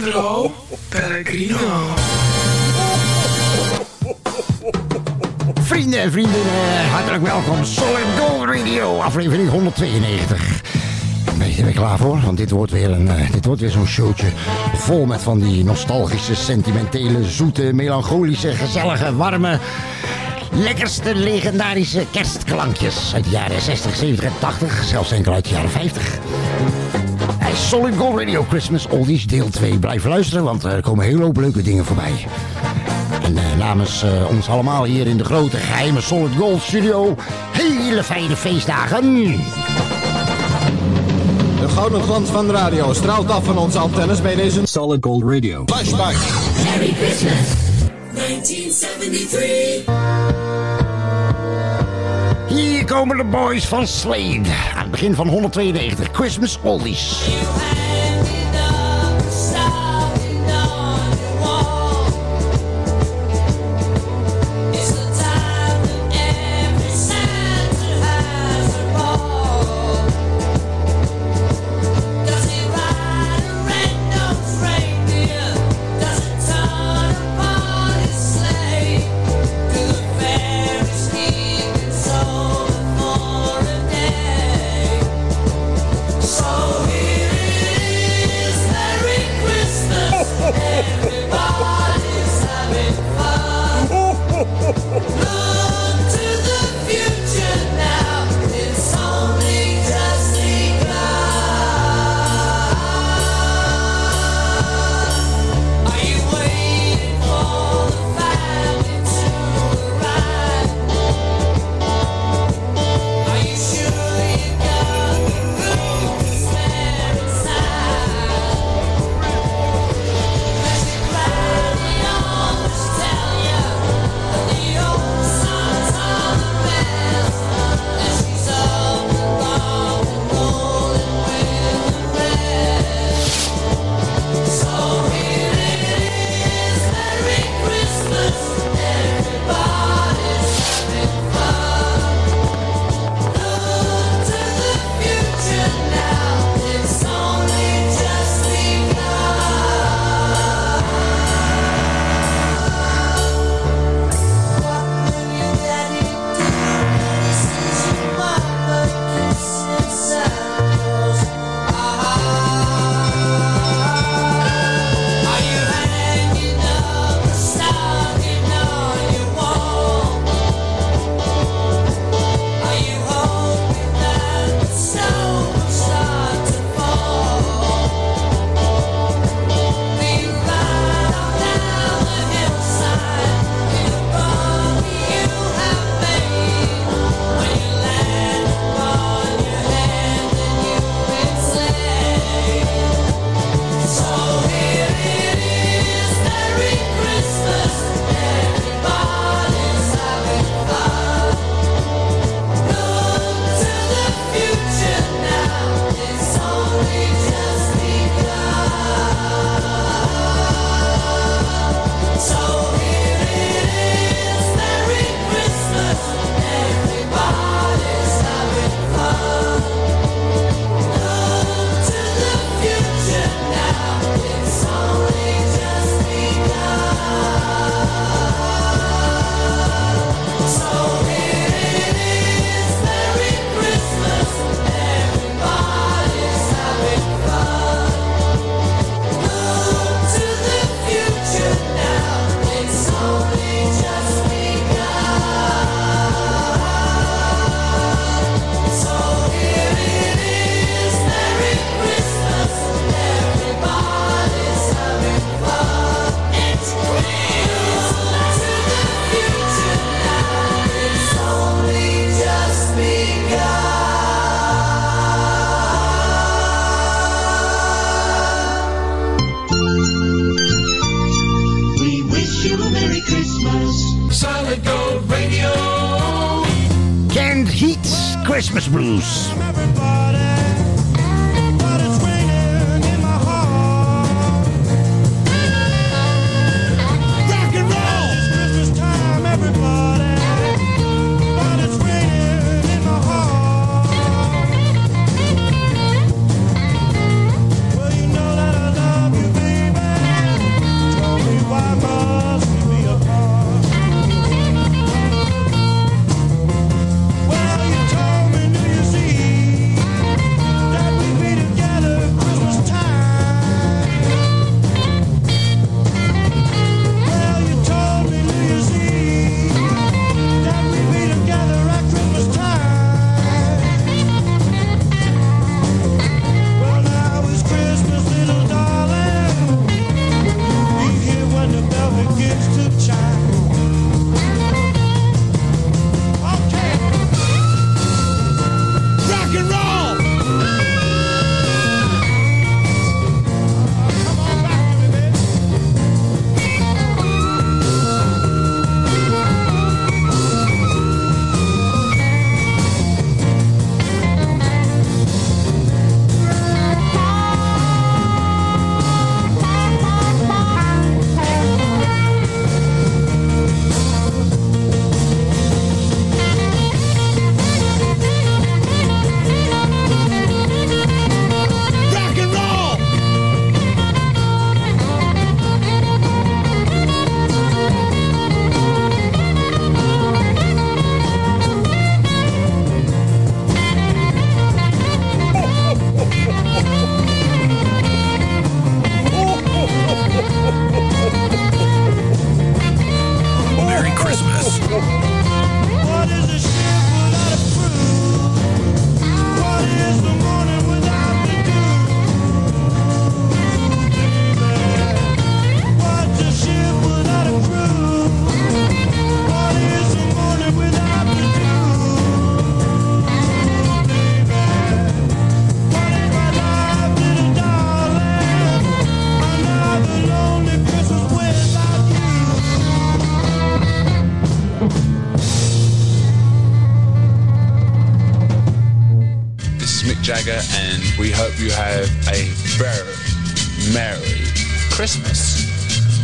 truly. Sandro Pellegrino. Vrienden en vriendinnen, hartelijk welkom. Solid Gold Radio, aflevering 192. Ben je er weer klaar voor? Want dit wordt weer, een, eh, dit wordt weer zo'n showtje vol met van die nostalgische, sentimentele, zoete, melancholische, gezellige, warme, lekkerste legendarische kerstklankjes uit de jaren 60, 70 en 80, zelfs enkel uit de jaren 50. Solid Gold Radio Christmas Oldies deel 2. Blijf luisteren, want er komen hele hoop leuke dingen voorbij. En eh, namens eh, ons allemaal hier in de grote geheime Solid Gold Studio, hele fijne feestdagen. De gouden glans van de radio straalt af van onze antennes bij deze Solid Gold Radio. Flashback. Merry Christmas. 1973. Hier komen de boys van Slade. Aan het begin van 192, Christmas Oldies.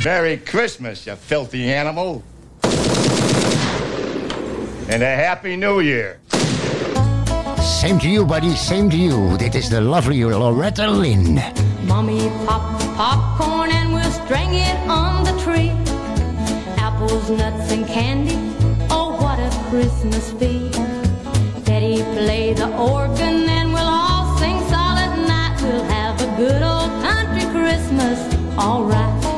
Merry Christmas, you filthy animal. And a Happy New Year. Same to you, buddy. Same to you. Dit is de lovely Loretta Lynn. Mommy pop popcorn and we'll string it on the tree. Apples, nuts, and candy. Oh, what a Christmas be. Daddy play the organ and we'll all sing solid night. We'll have a good old country Christmas, alright. A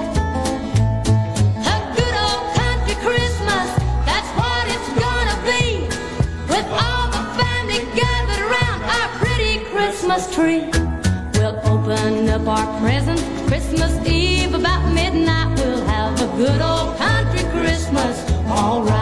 Christmas tree. We'll open up our presents Christmas Eve about midnight. We'll have a good old country Christmas, alright. Dit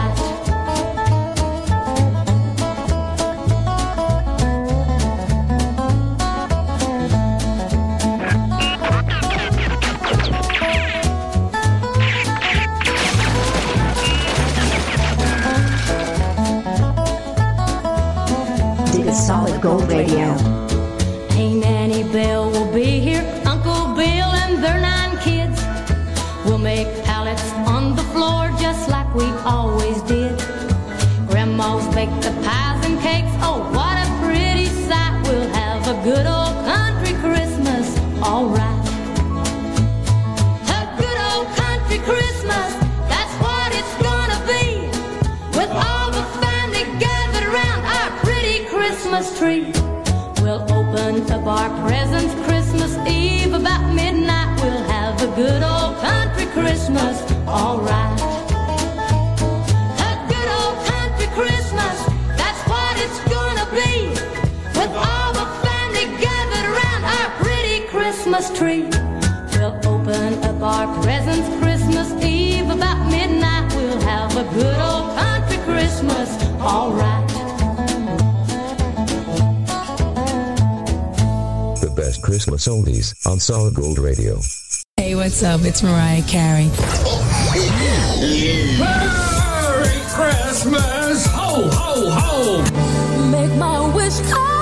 bake the pies and cakes, oh, what a pretty sight. We'll have a good old country Christmas, alright. A good old country Christmas, that's what it's gonna be. With all the family gathered around our pretty Christmas tree. We'll open up our presents alright. The best Christmas oldies on Solid Gold Radio. Hey, what's up? It's Mariah Carey. Merry Christmas! Ho, ho, ho! Make my wish come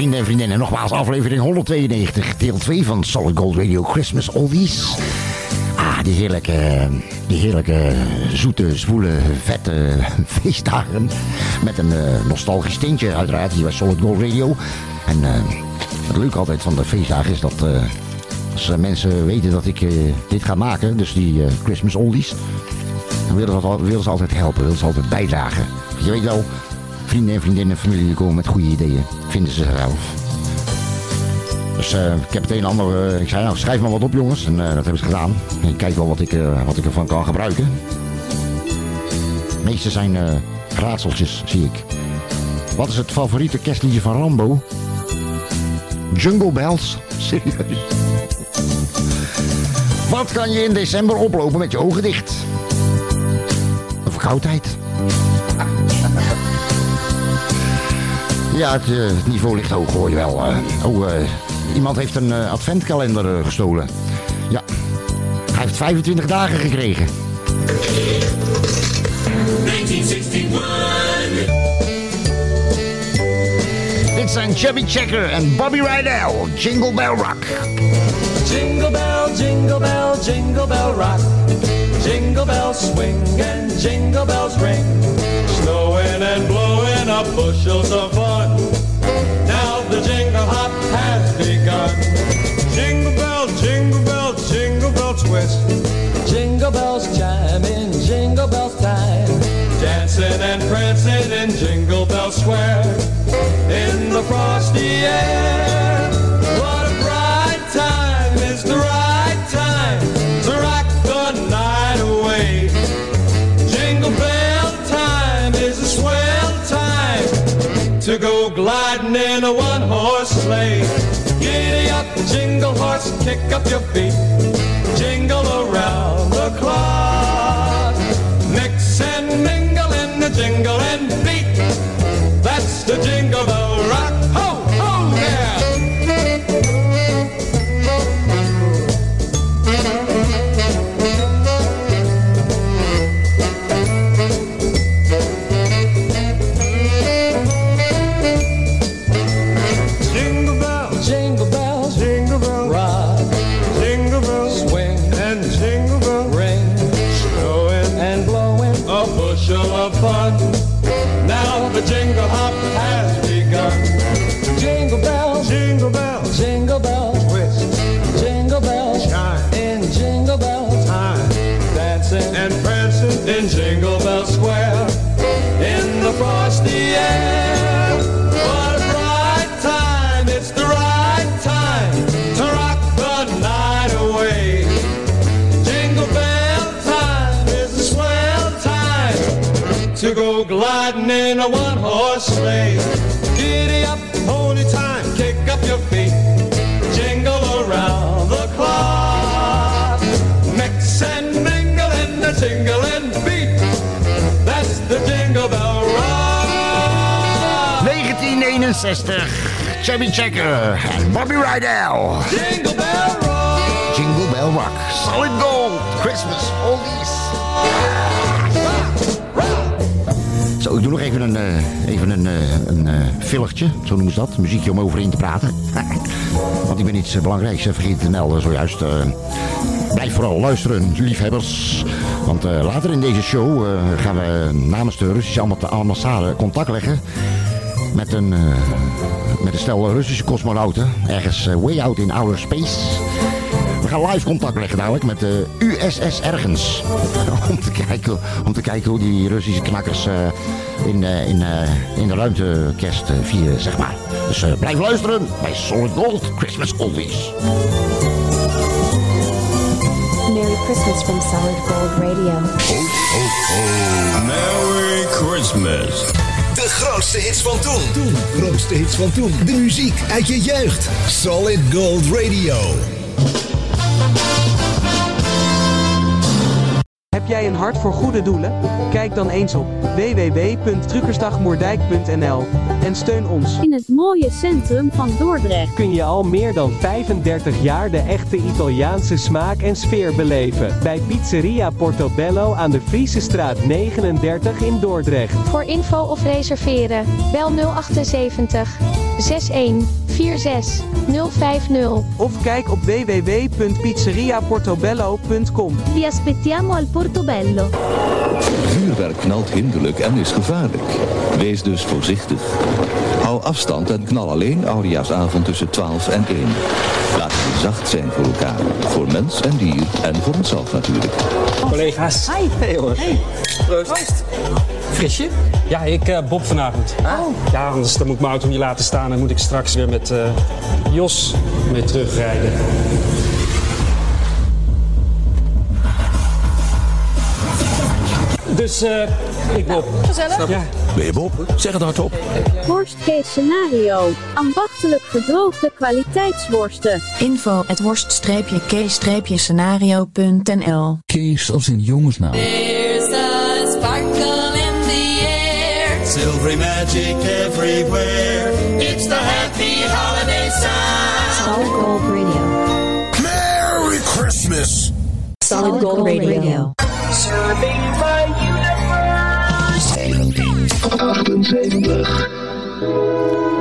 vrienden en vriendinnen, nogmaals aflevering 192, deel 2 van Solid Gold Radio Christmas Oldies. Ah, die heerlijke, die heerlijke, zoete, zwoele, vette feestdagen. Met een eh, nostalgisch tintje uiteraard hier bij Solid Gold Radio. En eh, het leuke altijd van de feestdagen is dat eh, als mensen weten dat ik dit ga maken, dus die Christmas Oldies, dan willen ze, al- willen ze altijd helpen, willen ze altijd bijdragen. Je weet wel, vrienden en vriendinnen, familie die komen met goede ideeën, vinden ze zelf. Dus eh, ik heb het een en ander. eh, ik zei, nou, schrijf maar wat op, jongens. En eh, dat hebben ze gedaan. En ik kijk wel wat ik, wat ik ervan kan gebruiken. De meeste zijn raadseltjes, zie ik. Wat is het favoriete kerstliedje van Rambo? Jungle Bells? Serieus? Wat kan je in december oplopen met je ogen dicht? Een verkoudheid. Ja, het, eh, het niveau ligt hoog hoor je wel. eh. oh, eh, iemand heeft een adventkalender gestolen. Ja, hij heeft 25 dagen gekregen. 1961. Dit zijn Chubby Checker en Bobby Rydell, Jingle Bell Rock. Jingle bell, jingle bell, jingle bell rock. Jingle bells swing and jingle bells ring. Snowing and blowing up bushels of fun. Now the jingle hop has begun. Jingle bell, jingle bell, jingle bell twist. Jingle bells chime in jingle bells time. Dancing and prancing in Jingle Bell Square. In the frosty air. A one horse sleigh. Giddy up, jingle horse, kick up your feet. Chubby Checker en Bobby Rydell. Jingle bell rock. Jingle Bell Rock, Solid Gold, Christmas Oldies. Zo, ik doe nog even een, eh, even een, eh, een fillertje, zo noemen ze dat. Een muziekje om overheen te praten. Want ik ben iets belangrijks vergeten te melden zojuist. blijf vooral luisteren, liefhebbers. Want later in deze show gaan we namens de Russische ambass- ambassade contact leggen met een, met een stel Russische cosmonauten. Ergens eh, way out in outer space. We gaan live contact leggen dadelijk met de USS Ergens. om, te kijken, om te kijken hoe die Russische knakkers eh, in, eh, in, eh, in de ruimte kerst eh, vieren, zeg maar. Dus eh, blijf luisteren bij Solid Gold Christmas Oldies. Merry Christmas from Solid Gold Radio. Merry Christmas. Grootste hits van toen. Toen, grootste hits van toen. De muziek uit je jeugd. Solid Gold Radio. Jij een hart voor goede doelen? Kijk dan eens op www.truckersdagmoerdijk.nl en steun ons. In het mooie centrum van Dordrecht. kun je al meer dan 35 jaar de echte Italiaanse smaak en sfeer beleven. Bij Pizzeria Portobello aan de Friese straat 39 in Dordrecht. Voor info of reserveren, bel 078 61 46 050. Of kijk op www.pizzeriaportobello.com. Vi aspettiamo al Portobello. Vuurwerk knalt hinderlijk en is gevaarlijk. Wees dus voorzichtig. Hou afstand en knal alleen Oudejaarsavond tussen 12 en 1. Laten we zacht zijn voor elkaar. Voor mens en dier en voor onszelf natuurlijk. Collega's. Hi. Hey jongens. Hey. Proost. Frisje? Ja, ik eh, Bob vanavond. Ja, anders dan moet ik mijn auto niet laten staan en moet ik straks weer met eh, Jos mee terugrijden. Dus eh, ik Bob. gezellig. Ja. Ben je Bob? Zeg het hardop. Worstcase scenario. Ambachtelijk gedroogde kwaliteitsworsten. Info at worst-k-scenario.nl Kees als in jongensnaam. There's a sparkle in the air. Silvery magic everywhere. It's the happy holiday sound. Solid Gold Radio. Merry Christmas! Solid Gold Radio. Serving my universe. 1978.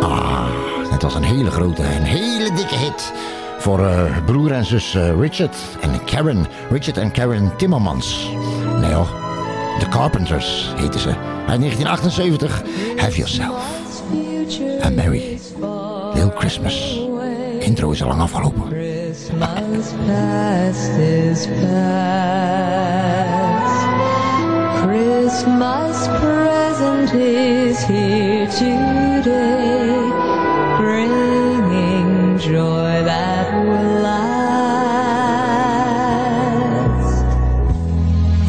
Ah, het was een hele grote, een hele dikke hit. Voor eh, broer en zus eh, Richard en Karen. Richard en Karen Timmermans. Nee hoor, The Carpenters heten ze. Uit 1978, Have Yourself. A Merry Little Christmas. Intro is al lang afgelopen. Christmas past is past. Is here today, bringing joy that will last.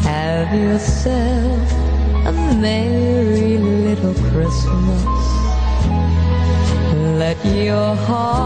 Have yourself a merry little Christmas. Let your heart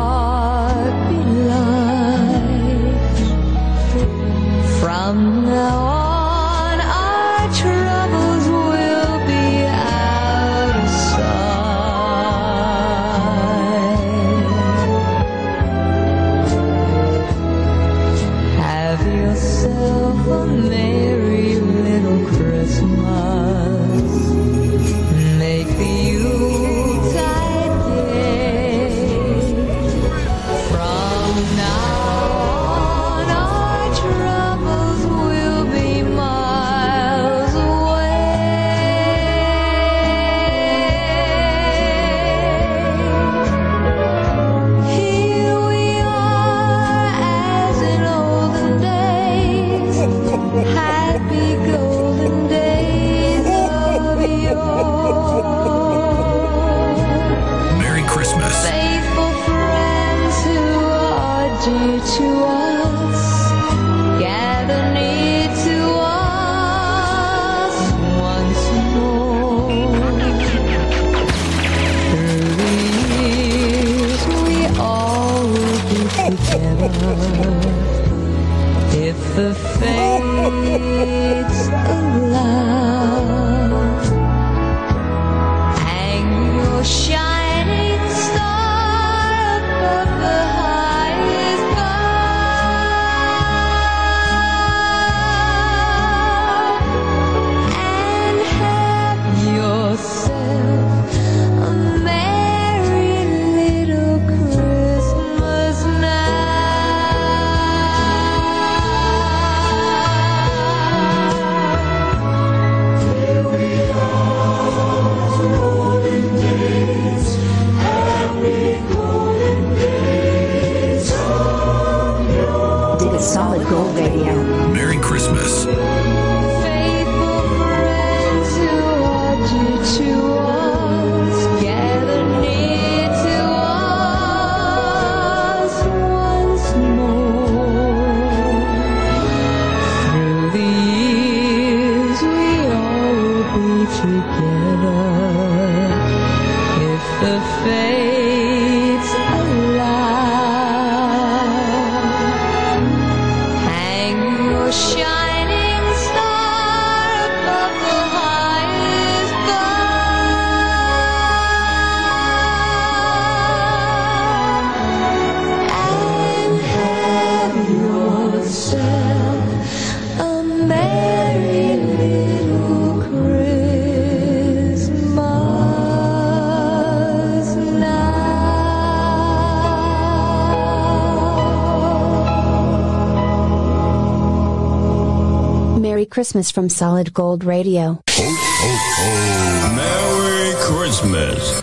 Merry Christmas from Solid Gold Radio. Oh, oh, oh. Merry Christmas.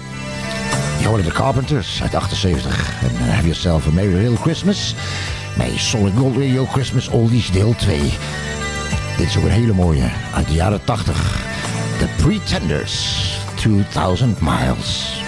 Je hoorde de Carpenters uit 78. En eh, have yourself a Merry Little Christmas. Nee, Solid Gold Radio Christmas Oldies deel 2. Dit is ook een hele mooie uit de jaren 80. The Pretenders. 2000 Miles.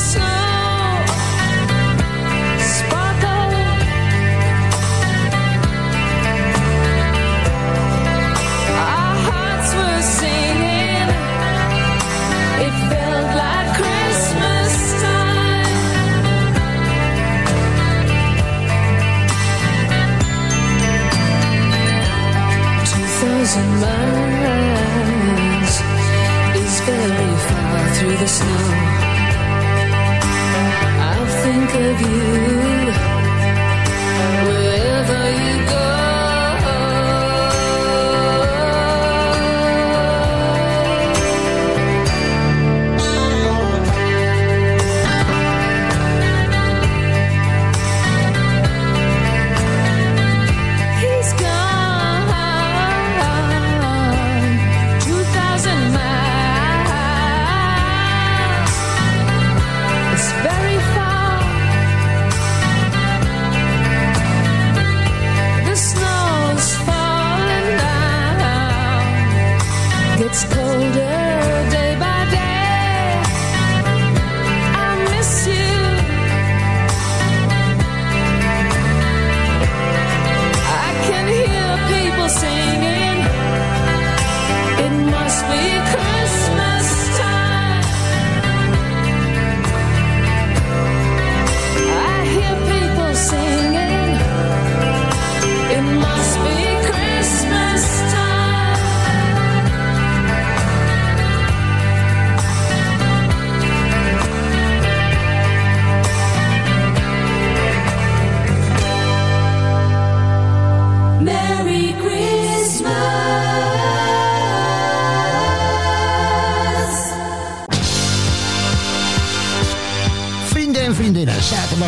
sun.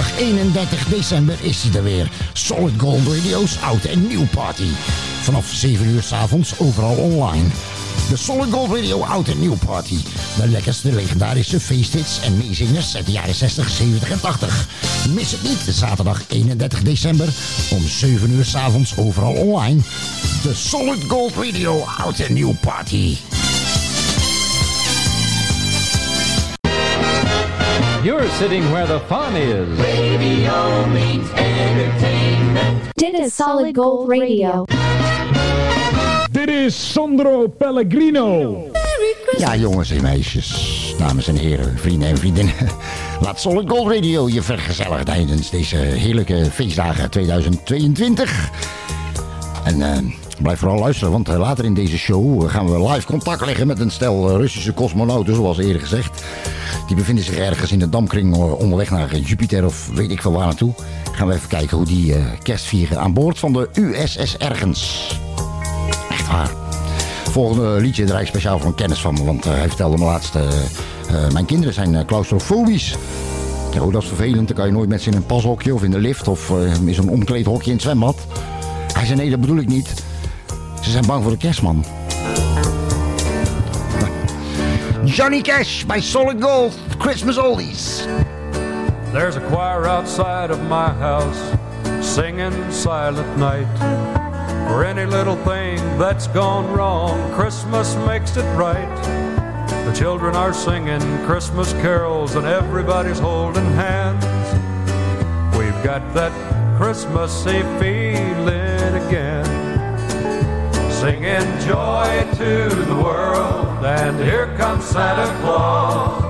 Zaterdag 31 december is hij er weer. Solid Gold Radio's oud en nieuw party. Vanaf 7 uur s'avonds overal online. De Solid Gold Radio oud en nieuw party. De lekkerste legendarische feesthits en meezingers uit de jaren 60, 70 en 80. Mis het niet, zaterdag 31 december om 7 uur s'avonds overal online. De Solid Gold Radio oud en nieuw party. You're sitting where the fun is. Radio means entertainment. Dit is Solid Gold Radio. Dit is Sandro Pellegrino. Ja, jongens en meisjes, dames en heren, vrienden en vriendinnen. Laat Solid Gold Radio je vergezelligen tijdens deze heerlijke feestdagen 2022. En eh, blijf vooral luisteren, want eh, later in deze show gaan we live contact leggen met een stel eh, Russische cosmonauten, zoals eerder gezegd. Die bevinden zich ergens in de damkring eh, onderweg naar Jupiter of weet ik veel waar naartoe. Gaan we even kijken hoe die eh, kerst vieren aan boord van de USS Ergens. Echt waar. Volgende liedje draai ik speciaal voor een kennis van me. Want eh, hij vertelde me laatst... eh, eh, mijn kinderen zijn eh, claustrofobisch. Ja, oh, dat is vervelend. Dan kan je nooit met ze in een pashokje of in de lift... of eh, in zo'n omkleedhokje in het zwembad. Hij zei, nee, dat bedoel ik niet. Ze zijn bang voor de kerstman. Johnny Cash by Solid Gold, Christmas Oldies. There's a choir outside of my house singing Silent Night. For any little thing that's gone wrong, Christmas makes it right. The children are singing Christmas carols and everybody's holding hands. We've got that Christmassy feeling again. Singing joy to the world, and here comes Santa Claus.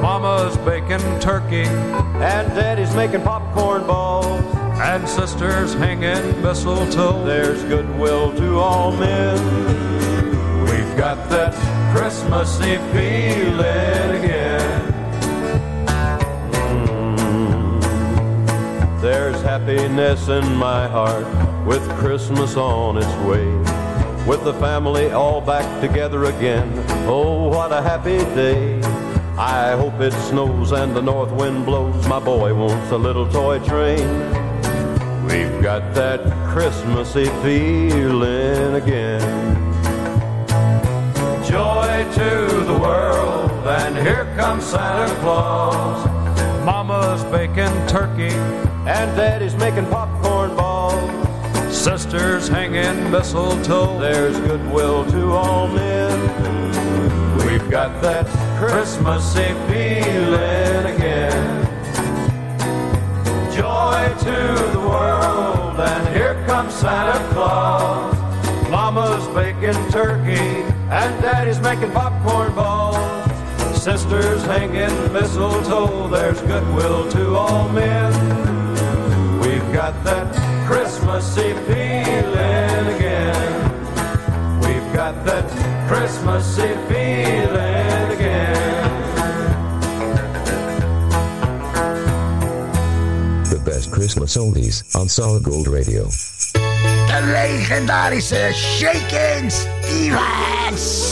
Mama's baking turkey, and Daddy's making popcorn balls, and sisters hanging mistletoe. There's goodwill to all men. We've got that Christmassy feeling again. Mm. There's happiness in my heart with Christmas on its way. With the family all back together again. Oh, what a happy day. I hope it snows and the north wind blows. My boy wants a little toy train. We've got that Christmassy feeling again. Joy to the world, and here comes Santa Claus. Mama's baking turkey, and Daddy's making balls. Sisters hanging mistletoe, there's goodwill to all men. We've got that Christmassy feeling again. Joy to the world, and here comes Santa Claus. Mama's baking turkey, and Daddy's making popcorn balls. Sisters hanging mistletoe, there's goodwill to all men. We've got that Christmassy feeling again. We've got that Christmassy feeling again. The best Christmas oldies on Solid Gold Radio. De legendarische Shakin' Stevens.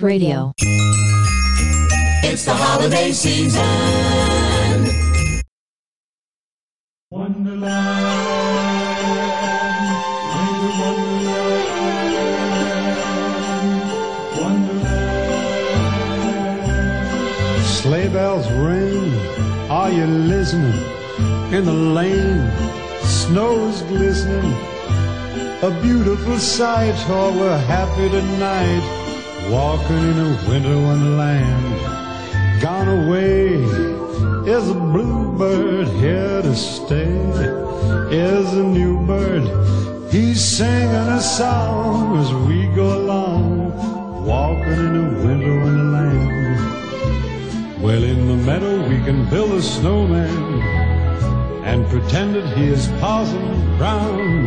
Solid Radio. It's the holiday season. Wonderland. Sleigh bells ring, are you listening? In the lane, snow's glistening. A beautiful sight, oh, we're happy tonight, walking in a winter wonderland. Gone away is a bluebird, here to stay is a new bird. He's singing a song as we go along, walking in a winter wonderland. Well, in the meadow we can build a snowman and pretend that he is Parson Brown.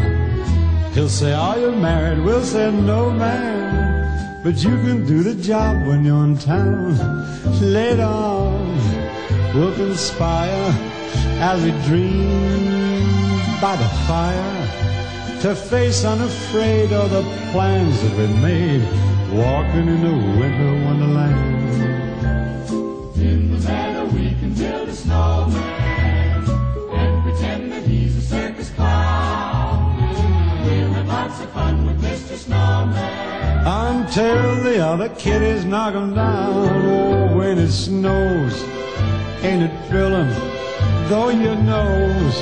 He'll say, Are you married? We'll say, No, man. But you can do the job when you're in town. Later on, we'll conspire as we dream by the fire to face unafraid all the plans that we made, walking in the winter wonderland. Until the other kiddies knock 'em down. Oh, when it snows, ain't it thrilling? Though your nose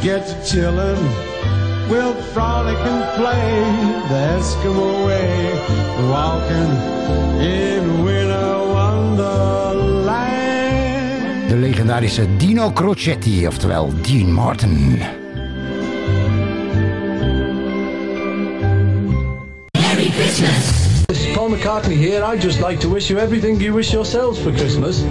gets chillin', we'll frolic and play the Eskimo way, walking in winter wonderland. De legendarische Dino Crocetti, oftewel Dean Martin. This is Paul McCartney here. I'd just like to wish you everything you wish yourselves for Christmas.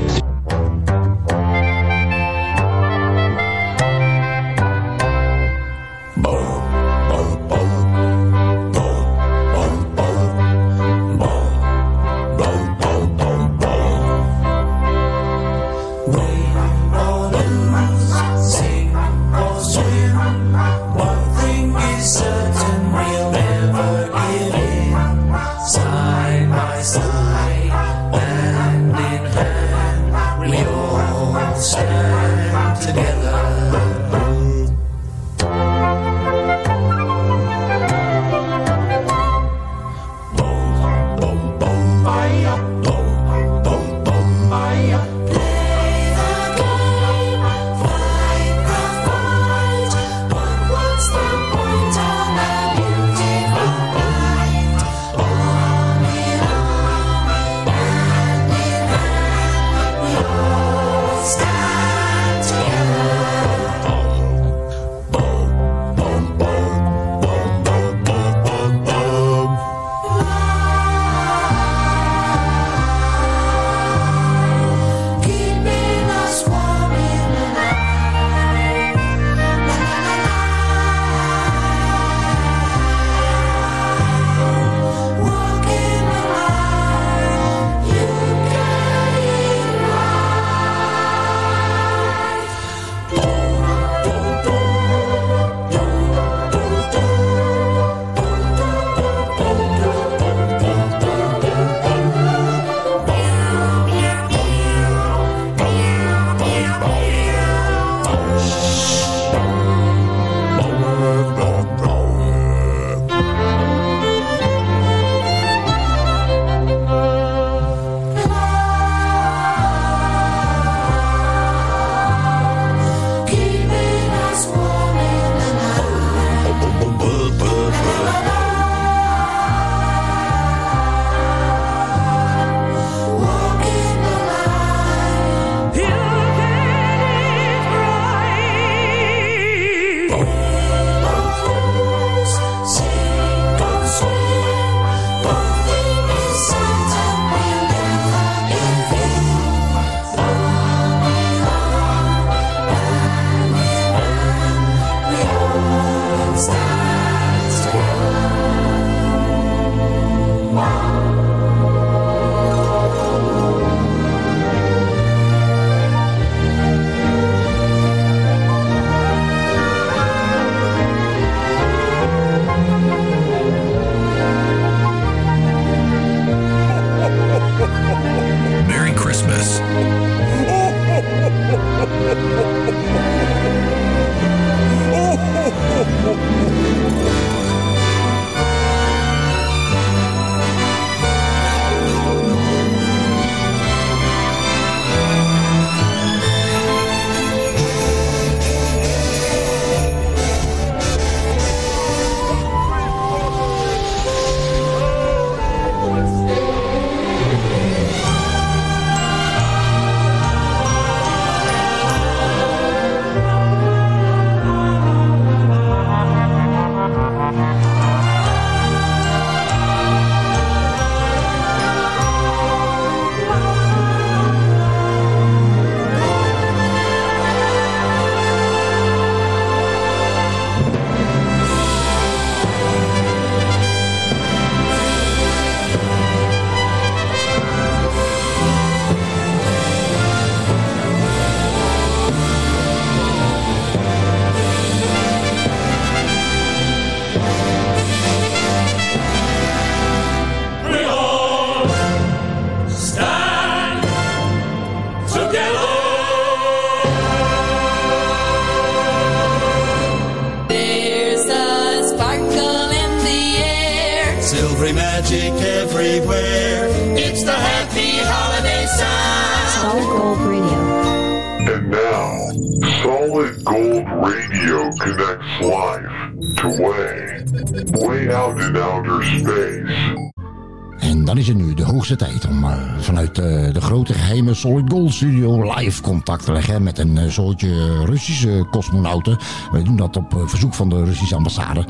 Eh, eh, de grote geheime Solid Gold Studio live contact leggen met een uh, soortje Russische cosmonauten. Wij doen dat op eh, verzoek van de Russische ambassade.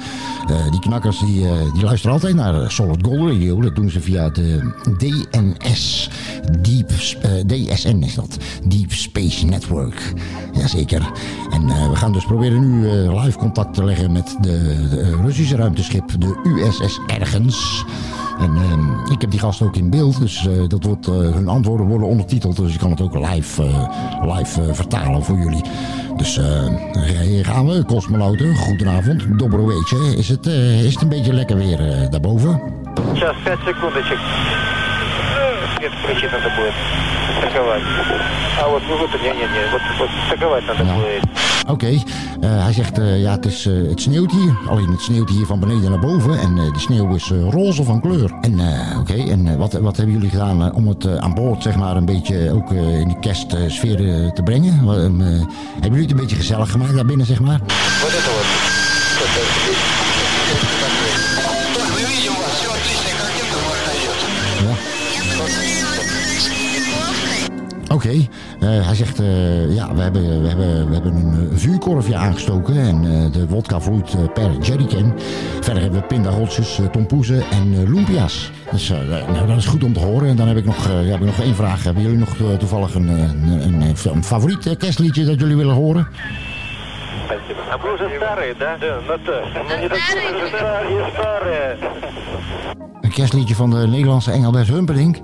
Eh, die knakkers die, eh, die luisteren altijd naar Solid Gold Radio. Dat doen ze via de DNS. Deep, eh, DSN is dat. Deep Space Network. Jazeker. En eh, we gaan dus proberen nu eh, live contact te leggen met de, de Russische ruimteschip, de USS Ergens. En ehm, ik heb die gasten ook in beeld, dus eh, dat wordt, eh, hun antwoorden worden ondertiteld. Dus ik kan het ook live, eh, live vertalen voor jullie. Dus hier gaan we, cosmonauten. Goedenavond, dobro weetje. Is het, is het een beetje lekker weer daarboven? Ja, zes seconden Свет включить надо будет. Стыковать. А вот вывод, не-не-не, вот, вот стыковать надо будет. Oké, eh, hij zegt eh, ja, het, is, eh, het sneeuwt hier. Alleen het sneeuwt hier van beneden naar boven. En eh, de sneeuw is eh, roze van kleur. En eh, oké, en eh, wat, wat hebben jullie gedaan eh, om het eh, aan boord zeg maar een beetje ook eh, in de kerstsfeer eh, te brengen? Wat, ehm, eh, hebben jullie het een beetje gezellig gemaakt daar binnen zeg maar? Вот это вот. oké. Eh, hij zegt, eh, ja, we hebben, we, hebben, we hebben een eh, vuurkorfje aangestoken en de wodka vloeit per jerrycan. Verder hebben we pindarotsjes, tompoezen en lumpia's. Dus nou, dat is goed om te horen. En dan heb ik nog, heb ik nog één vraag. Hebben jullie nog toevallig een, een, een, favoriet kerstliedje dat jullie willen horen? Een? Een kerstliedje van de Nederlandse Engelbert Humperdinck.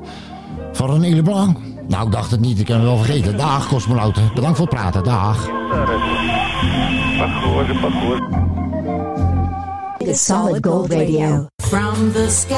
Van René Leblanc. Nou, ik dacht het niet. Ik heb het wel vergeten. Dag, cosmonauten. Bedankt voor het praten. Dag. Solid Gold Radio. From the skies.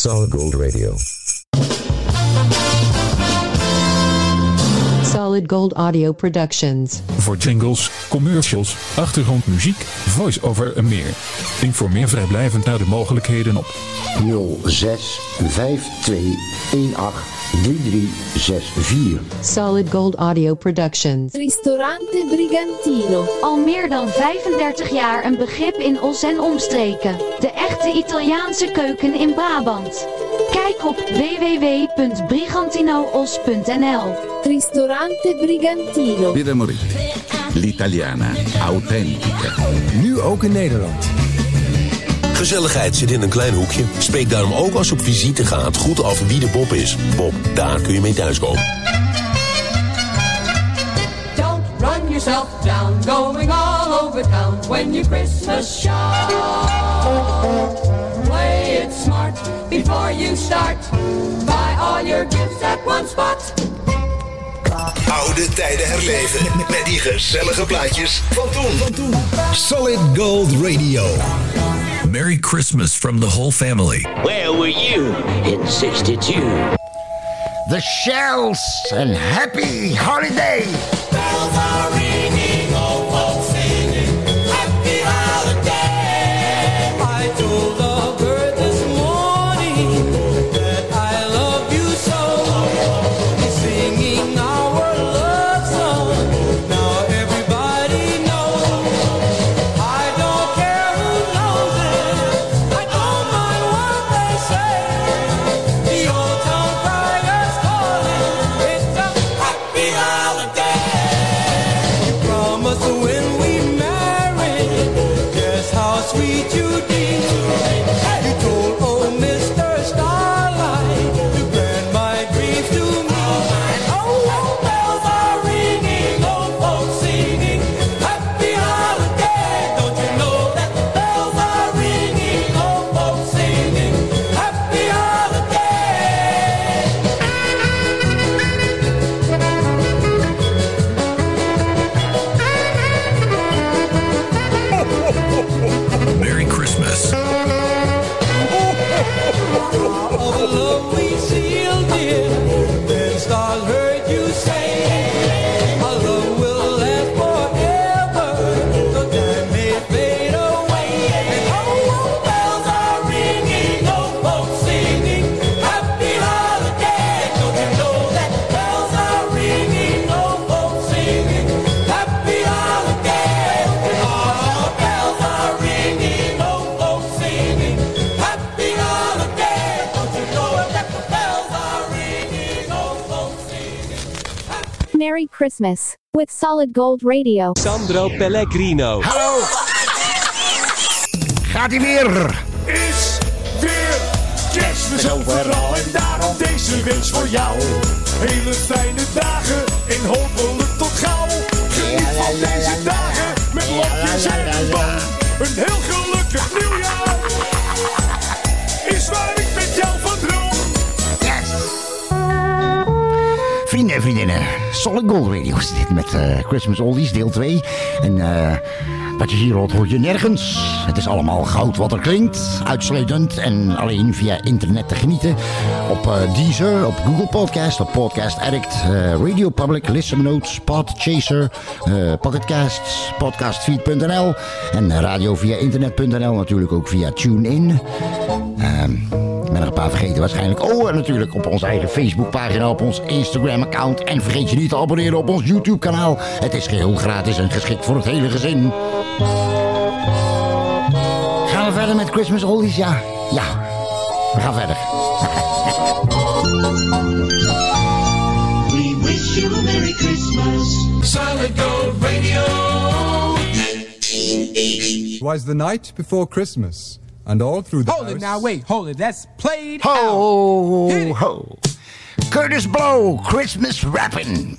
Solid Gold Radio. Solid Gold Audio Productions. Voor jingles, commercials, achtergrondmuziek, voice-over en meer. Informeer vrijblijvend naar de mogelijkheden op 06 52 18 3364. Solid Gold Audio Productions. Ristorante Brigantino. Al meer dan 35 jaar een begrip in Os en omstreken. De Italiaanse keuken in Brabant. Kijk op www.brigantinoos.nl Ristorante Brigantino. Birra Moretti. L'italiana. Authentica. Nu ook in Nederland. Gezelligheid zit in een klein hoekje. Spreek daarom ook als je op visite gaat goed af wie de Bob is. Bob, daar kun je mee thuiskomen. Over town when you Christmas shop. Play it smart before you start. Buy all your gifts at one spot. Oude tijden herleven met, met die gezellige plaatjes van toen. Solid Gold Radio. Merry Christmas from the whole family. Where were you in 62? The Shells and Happy Holiday. Christmas with Solid Gold Radio. Sandro Pellegrino. Hallo. Gaat hij weer? is weer kerstmis overal en daarom deze wens voor jou. Hele fijne dagen en hopelijk tot gauw. Geniet van deze dagen met lapjes en een boom. Een heel gelukkig nieuwjaar Vrienden en vriendinnen, Solid Gold Radio is dit met eh, Christmas Oldies deel 2. En eh, wat je hier hoort, hoor je nergens. Het is allemaal goud wat er klinkt. Uitsluitend en alleen via internet te genieten. Op eh, Deezer, op Google Podcast, op Podcast Addict, Radio Public, Listen Notes, Podchaser, Pocketcasts, podcastfeed.nl en radio via internet.nl. Natuurlijk ook via TuneIn. Ik ben er een paar vergeten waarschijnlijk. Oh, en natuurlijk op onze eigen Facebookpagina, op ons Instagram-account. En vergeet je niet te abonneren op ons YouTube-kanaal. Het is geheel gratis en geschikt voor het hele gezin. Gaan we verder met Christmas Oldies? Ja, ja. We gaan verder. We wish you a Merry Christmas. Solid Gold Radio. was the night before Christmas, and all through the Hold house, it now, wait, hold it. That's played Ho, ho. Curtis Blow, Christmas rapping.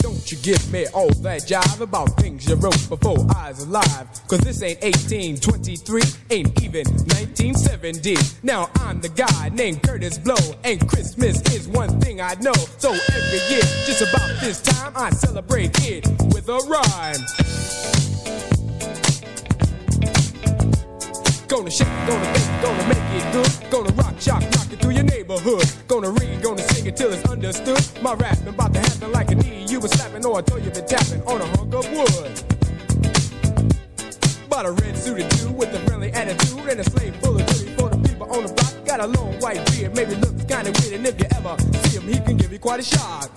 Don't you give me all that jive about things you wrote before I was alive. Cause this ain't 1823, ain't even 1970. Now I'm the guy named Curtis Blow, and Christmas is one thing I know. So every year, just about this time, I celebrate it with a rhyme. Gonna shake, gonna bake, gonna make it good. Gonna rock, shock, rock it through your neighborhood. Gonna read, gonna sing it till it's understood. My rapping about to happen like a knee. You was slapping or I told you been tapping on a hunk of wood. Bought a red suited dude with a friendly attitude and a slave full of goodies for the people on the block. Got a long white beard, maybe looks kinda weird, and if you ever see him, he can give you quite a shock.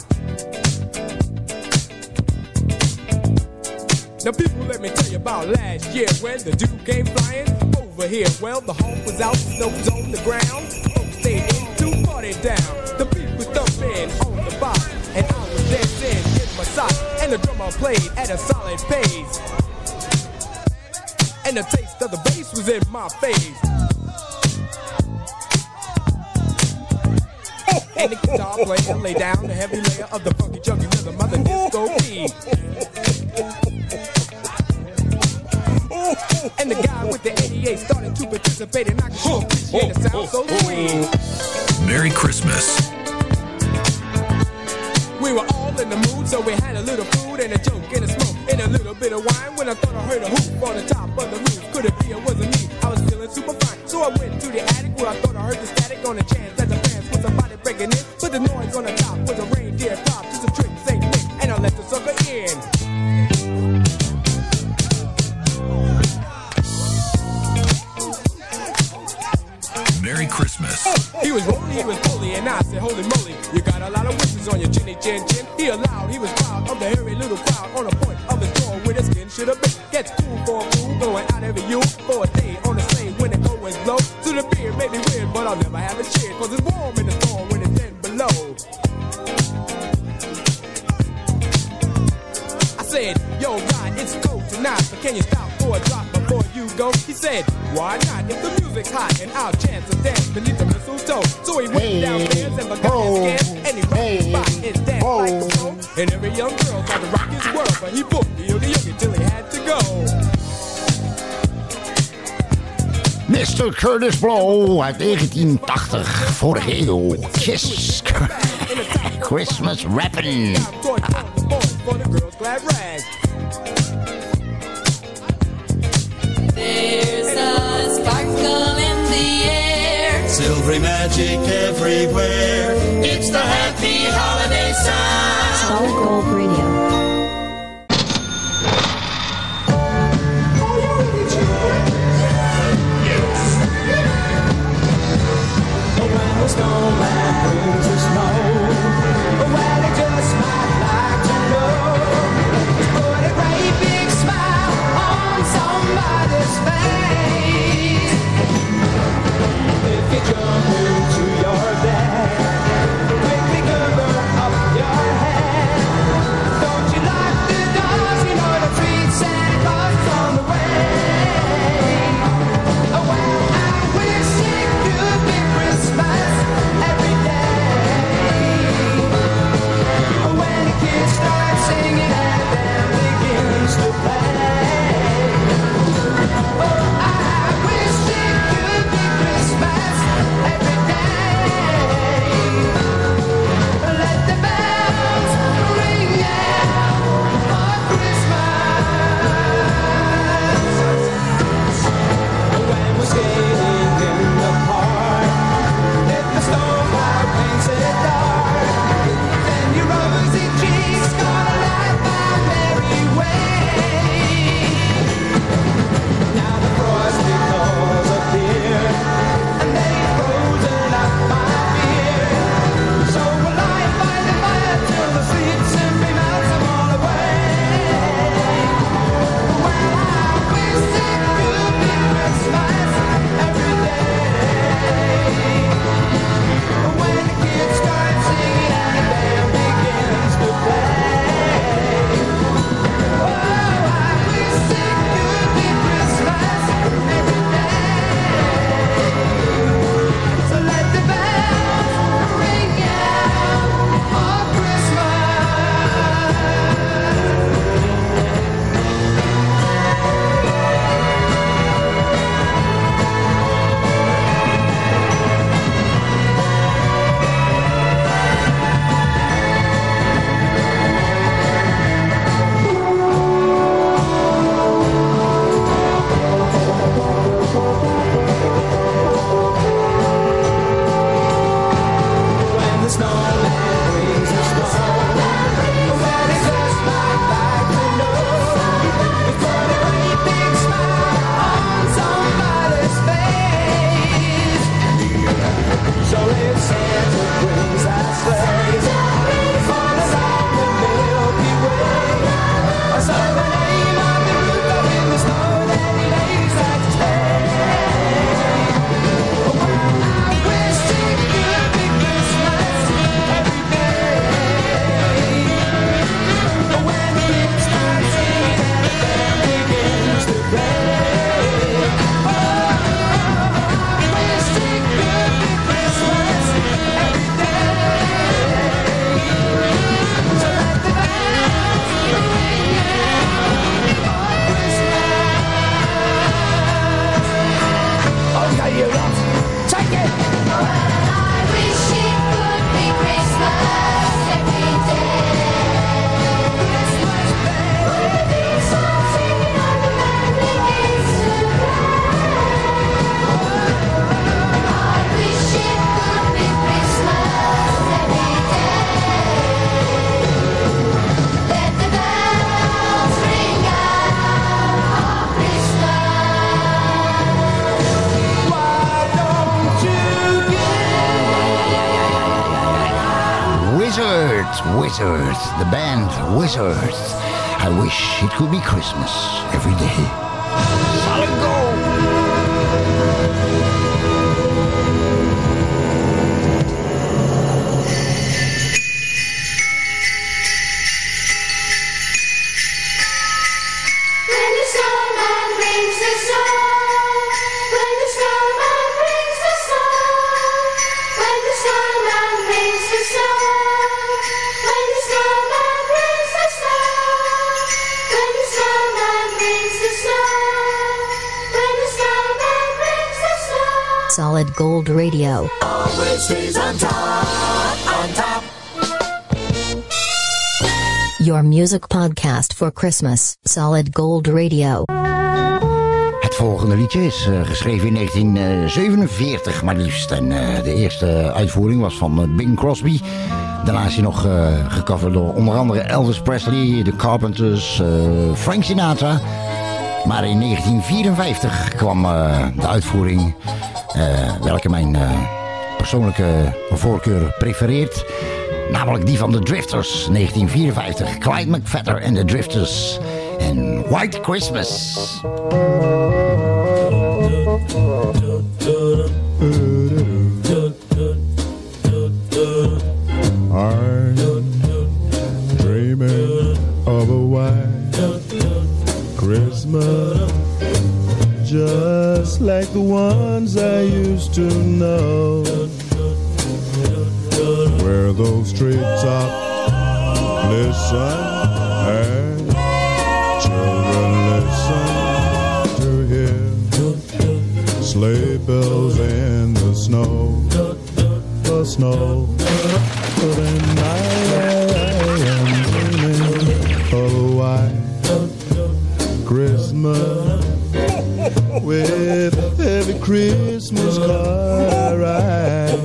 Now, people, let me tell you about last year when the dude came flying over here. Well, the home was out, snow on the ground. Folks stayed in to party down. The beat was thumping on the box, and I was dancing in my socks. And the drummer played at a solid pace. And the taste of the bass was in my face. And the guitar player lay down the heavy layer of the funky rhythm rhythm of the disco beat. And the guy with the 88 started to participate, and I can sure appreciate the sound so sweet. Merry Christmas. We were all in the mood, so we had a little food and a joke and a smoke and a little bit of wine. When I thought I heard a hoop on the top of the roof, could it be it wasn't me? I was feeling super fine, so I went to the attic where I thought I heard the static on the chance that the fans was somebody breaking in. But the noise on the top was a reindeer pop, just a trick, Saint Nick, and I let the sucker in. Merry Christmas. He was rolling, he was bully, and I said, Holy moly, you got a lot of wishes on your chinny chin chin. He allowed, he was proud of the hairy little crowd on the point of his door where the skin should have been. Gets cool for a fool, going out every you for a day on the sleigh when the cold winds blow. To the beer may be weird, but I'll never have a cheer, cause it's warm in the storm when it's 10 below. I said, yo, God, it's cold tonight, but can you stop for a drop before you go? He said, why not? If the music's hot and our chance to dance beneath the mistletoe. So he went downstairs and forgot his scams, and he rocked his spot and danced like a pro. And every young girl tried to rock his world, but he booked the yogi yogi till he had to go. Mr. Curtis Blow uit 1980, vorige eeuw. Kiss. Christmas rapping. Silvery magic everywhere. It's the happy holiday sound. Solid Gold Radio. I wish it could be Christmas every day. Solid Gold Radio. Always stays on top, on top. Your music podcast for Christmas. Solid Gold Radio. Het volgende liedje is eh, geschreven in 1947, maar liefst. En eh, de eerste uitvoering was van eh, Bing Crosby. Daarna is hij nog eh gecoverd door onder andere Elvis Presley, The Carpenters, eh, Frank Sinatra. Maar in 1954 kwam eh, de uitvoering, eh, welke mijn eh, persoonlijke voorkeur prefereert. Namelijk die van de Drifters, 1954. Clyde McFadder en de Drifters. En White Christmas. Just like the ones I used to know, where those treetops listen and children listen to hear sleigh bells in the snow, the snow. But then I am dreaming of a white Christmas with every Christmas card I write.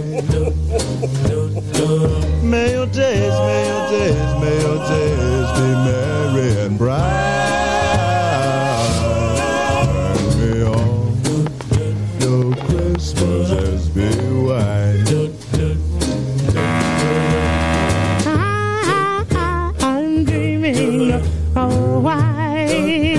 May your days, may your days, may your days be merry and bright. May all your Christmases be white. I'm dreaming of a white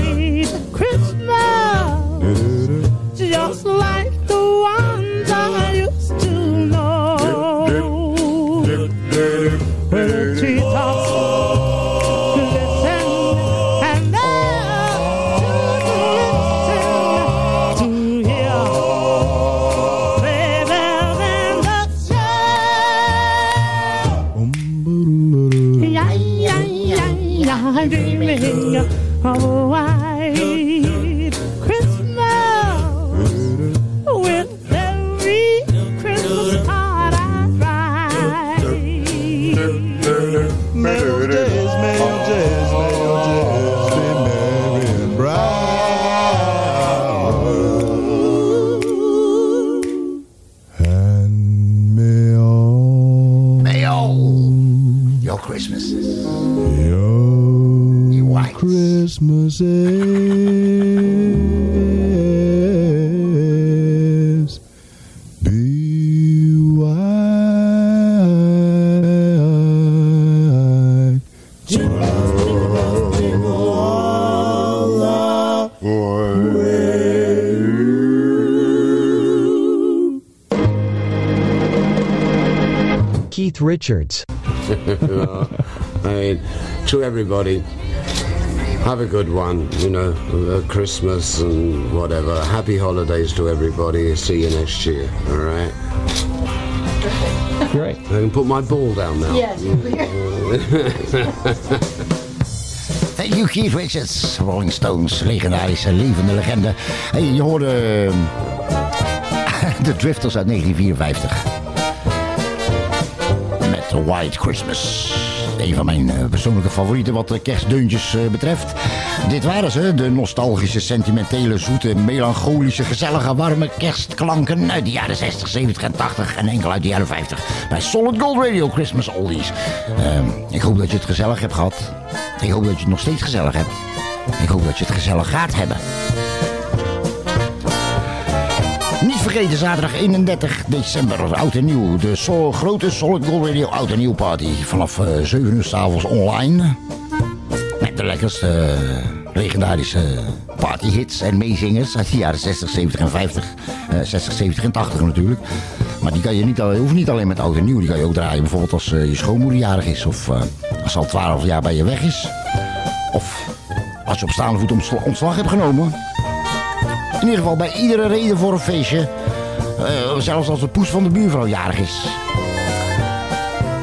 Keith Richards. I mean, to everybody, have a good one, you know, uh, Christmas and whatever. Happy holidays to everybody. See you next year, all right? Great. I can put my ball down now. Yes. Thank you, Keith Richards. Rolling Stones, legendarische, levende legende. Hey, je hoorde... De Drifters uit 1954. The White Christmas. Een van mijn eh, persoonlijke favorieten wat de kerstdeuntjes eh, betreft. Dit waren ze, de nostalgische, sentimentele, zoete, melancholische, gezellige, warme kerstklanken uit de jaren 60, 70 en 80 en enkel uit de jaren 50 bij Solid Gold Radio Christmas Oldies. Ehm, ik hoop dat je het gezellig hebt gehad. Ik hoop dat je het nog steeds gezellig hebt. Ik hoop dat je het gezellig gaat hebben. Vergeten, zaterdag 31 december, oud en nieuw. De grote Solid Gold Radio oud en nieuw party. Vanaf eh, 7 uur s'avonds online. Met de lekkerste eh, legendarische partyhits en meezingers uit de jaren 60, 70 en 50. Eh 60, 70 en 80 natuurlijk. Maar die kan je niet, je hoeft niet alleen met oud en nieuw. Die kan je ook draaien bijvoorbeeld als eh, je schoonmoeder jarig is. Of eh, als ze al 12 jaar bij je weg is. Of als je op staande voet ontslag hebt genomen. In ieder geval bij iedere reden voor een feestje. Eh, zelfs als de poes van de buurvrouw jarig is.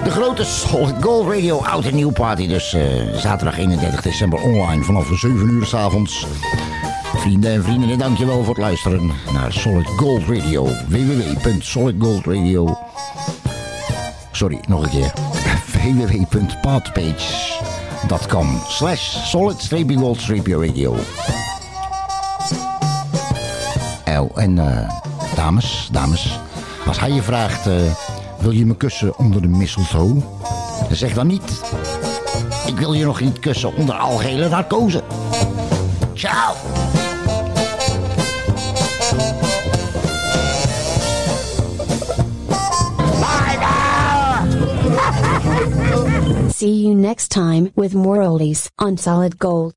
De grote Solid Gold Radio Oud en Nieuw Party. Dus eh, zaterdag 31 december online vanaf 7 uur s'avonds. Vrienden en vriendinnen, dankjewel voor het luisteren naar Solid Gold Radio. www.solidgoldradio... Sorry, nog een keer. www.podpage.com slash solid-gold-radio. Oh, en eh, dames, dames, als hij je vraagt, eh, wil je me kussen onder de mistletoe? Zeg dan niet, ik wil je nog niet kussen onder algehele narcose. Ciao! See you next time with more oldies on Solid Gold.